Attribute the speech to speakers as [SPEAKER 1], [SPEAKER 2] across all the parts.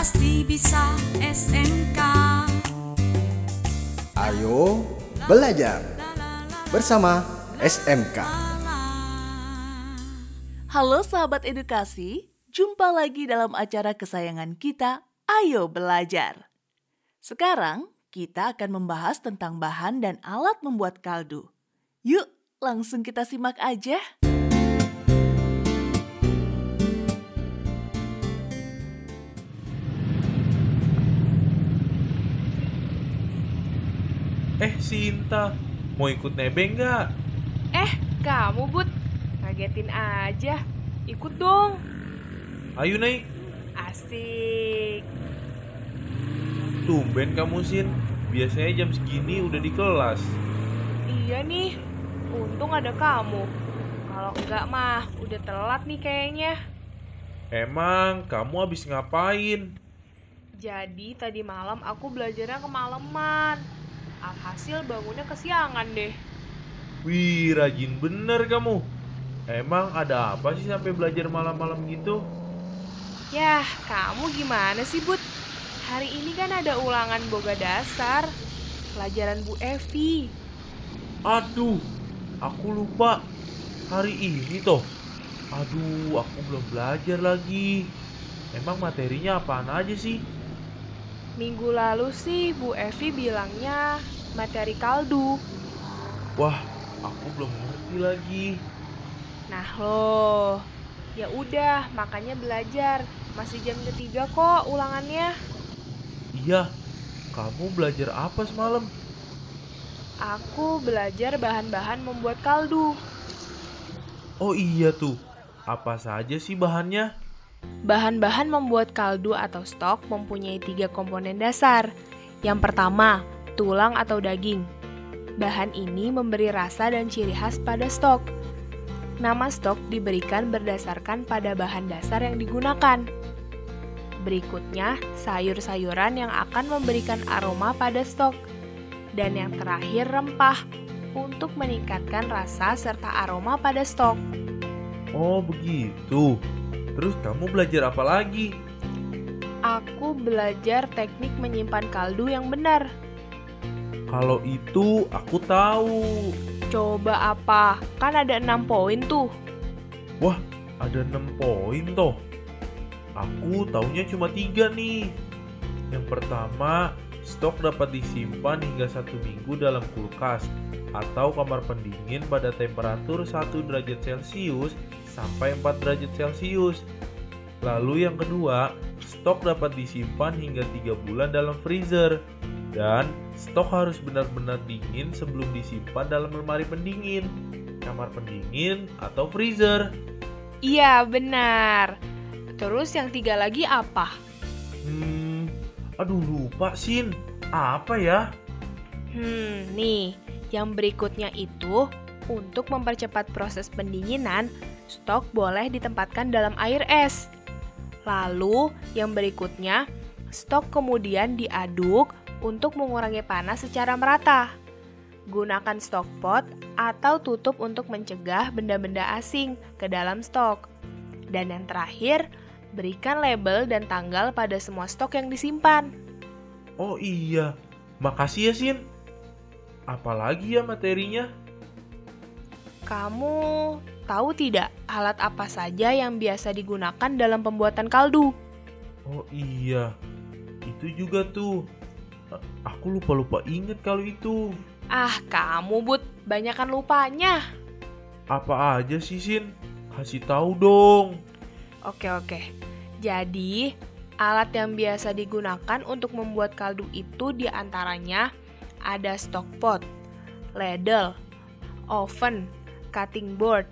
[SPEAKER 1] pasti bisa SMK.
[SPEAKER 2] Ayo belajar bersama SMK.
[SPEAKER 3] Halo sahabat edukasi, jumpa lagi dalam acara kesayangan kita, Ayo Belajar. Sekarang kita akan membahas tentang bahan dan alat membuat kaldu. Yuk, langsung kita simak aja.
[SPEAKER 4] Eh, Sinta, mau ikut nebeng nggak?
[SPEAKER 5] Eh, kamu Bud, ngagetin aja. Ikut dong.
[SPEAKER 4] Ayo naik.
[SPEAKER 5] Asik.
[SPEAKER 4] Tumben kamu, Sin. Biasanya jam segini udah di kelas.
[SPEAKER 5] Iya nih, untung ada kamu. Kalau enggak mah, udah telat nih kayaknya.
[SPEAKER 4] Emang kamu habis ngapain?
[SPEAKER 5] Jadi tadi malam aku belajarnya kemalaman. Alhasil bangunnya kesiangan deh.
[SPEAKER 4] Wih, rajin bener kamu. Emang ada apa sih sampai belajar malam-malam gitu?
[SPEAKER 5] Yah, kamu gimana sih Bud? Hari ini kan ada ulangan boga dasar. Pelajaran Bu Evi.
[SPEAKER 4] Aduh, aku lupa. Hari ini toh. Aduh, aku belum belajar lagi. Emang materinya apaan aja sih?
[SPEAKER 5] Minggu lalu sih Bu Evi bilangnya materi kaldu.
[SPEAKER 4] Wah, aku belum ngerti lagi.
[SPEAKER 5] Nah loh, ya udah makanya belajar. Masih jam ketiga kok ulangannya.
[SPEAKER 4] Iya, kamu belajar apa semalam?
[SPEAKER 5] Aku belajar bahan-bahan membuat kaldu.
[SPEAKER 4] Oh iya tuh, apa saja sih bahannya?
[SPEAKER 5] Bahan-bahan membuat kaldu atau stok mempunyai tiga komponen dasar. Yang pertama, tulang atau daging. Bahan ini memberi rasa dan ciri khas pada stok. Nama stok diberikan berdasarkan pada bahan dasar yang digunakan. Berikutnya, sayur-sayuran yang akan memberikan aroma pada stok. Dan yang terakhir, rempah untuk meningkatkan rasa serta aroma pada stok.
[SPEAKER 4] Oh begitu. Terus kamu belajar apa lagi?
[SPEAKER 5] Aku belajar teknik menyimpan kaldu yang benar.
[SPEAKER 4] Kalau itu aku tahu.
[SPEAKER 5] Coba apa? Kan ada enam poin tuh.
[SPEAKER 4] Wah, ada 6 poin toh. Aku taunya cuma tiga nih. Yang pertama, stok dapat disimpan hingga satu minggu dalam kulkas atau kamar pendingin pada temperatur 1 derajat Celcius sampai 4 derajat Celcius. Lalu yang kedua, stok dapat disimpan hingga 3 bulan dalam freezer. Dan stok harus benar-benar dingin sebelum disimpan dalam lemari pendingin, kamar pendingin, atau freezer.
[SPEAKER 5] Iya, benar. Terus yang tiga lagi apa?
[SPEAKER 4] Hmm, aduh lupa Sin. Apa ya?
[SPEAKER 5] Hmm, nih, yang berikutnya itu untuk mempercepat proses pendinginan, stok boleh ditempatkan dalam air es. Lalu, yang berikutnya, stok kemudian diaduk untuk mengurangi panas secara merata. Gunakan stok pot atau tutup untuk mencegah benda-benda asing ke dalam stok. Dan yang terakhir, berikan label dan tanggal pada semua stok yang disimpan.
[SPEAKER 4] Oh iya, makasih ya Sin. Apalagi ya materinya?
[SPEAKER 5] Kamu tahu tidak alat apa saja yang biasa digunakan dalam pembuatan kaldu?
[SPEAKER 4] Oh iya, itu juga tuh. A- Aku lupa-lupa inget kalau itu.
[SPEAKER 5] Ah, kamu Bud, banyakan lupanya.
[SPEAKER 4] Apa aja sih Sin? Kasih tahu dong.
[SPEAKER 5] Oke, oke. Jadi, alat yang biasa digunakan untuk membuat kaldu itu di antaranya ada stock pot, ladle, oven, cutting board,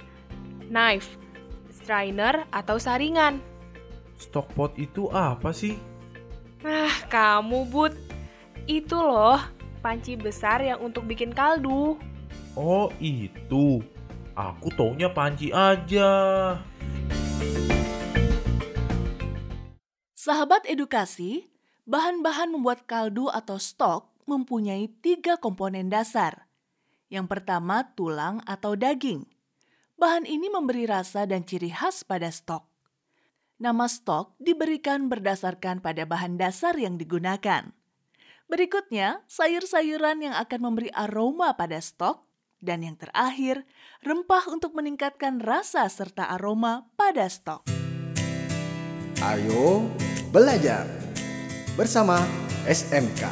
[SPEAKER 5] knife, strainer atau saringan.
[SPEAKER 4] Stock pot itu apa sih?
[SPEAKER 5] Ah, kamu Bud. Itu loh, panci besar yang untuk bikin kaldu.
[SPEAKER 4] Oh itu. Aku taunya panci aja.
[SPEAKER 3] Sahabat edukasi, bahan-bahan membuat kaldu atau stok mempunyai tiga komponen dasar. Yang pertama, tulang atau daging. Bahan ini memberi rasa dan ciri khas pada stok. Nama stok diberikan berdasarkan pada bahan dasar yang digunakan. Berikutnya, sayur-sayuran yang akan memberi aroma pada stok. Dan yang terakhir, rempah untuk meningkatkan rasa serta aroma pada stok.
[SPEAKER 2] Ayo belajar bersama SMK.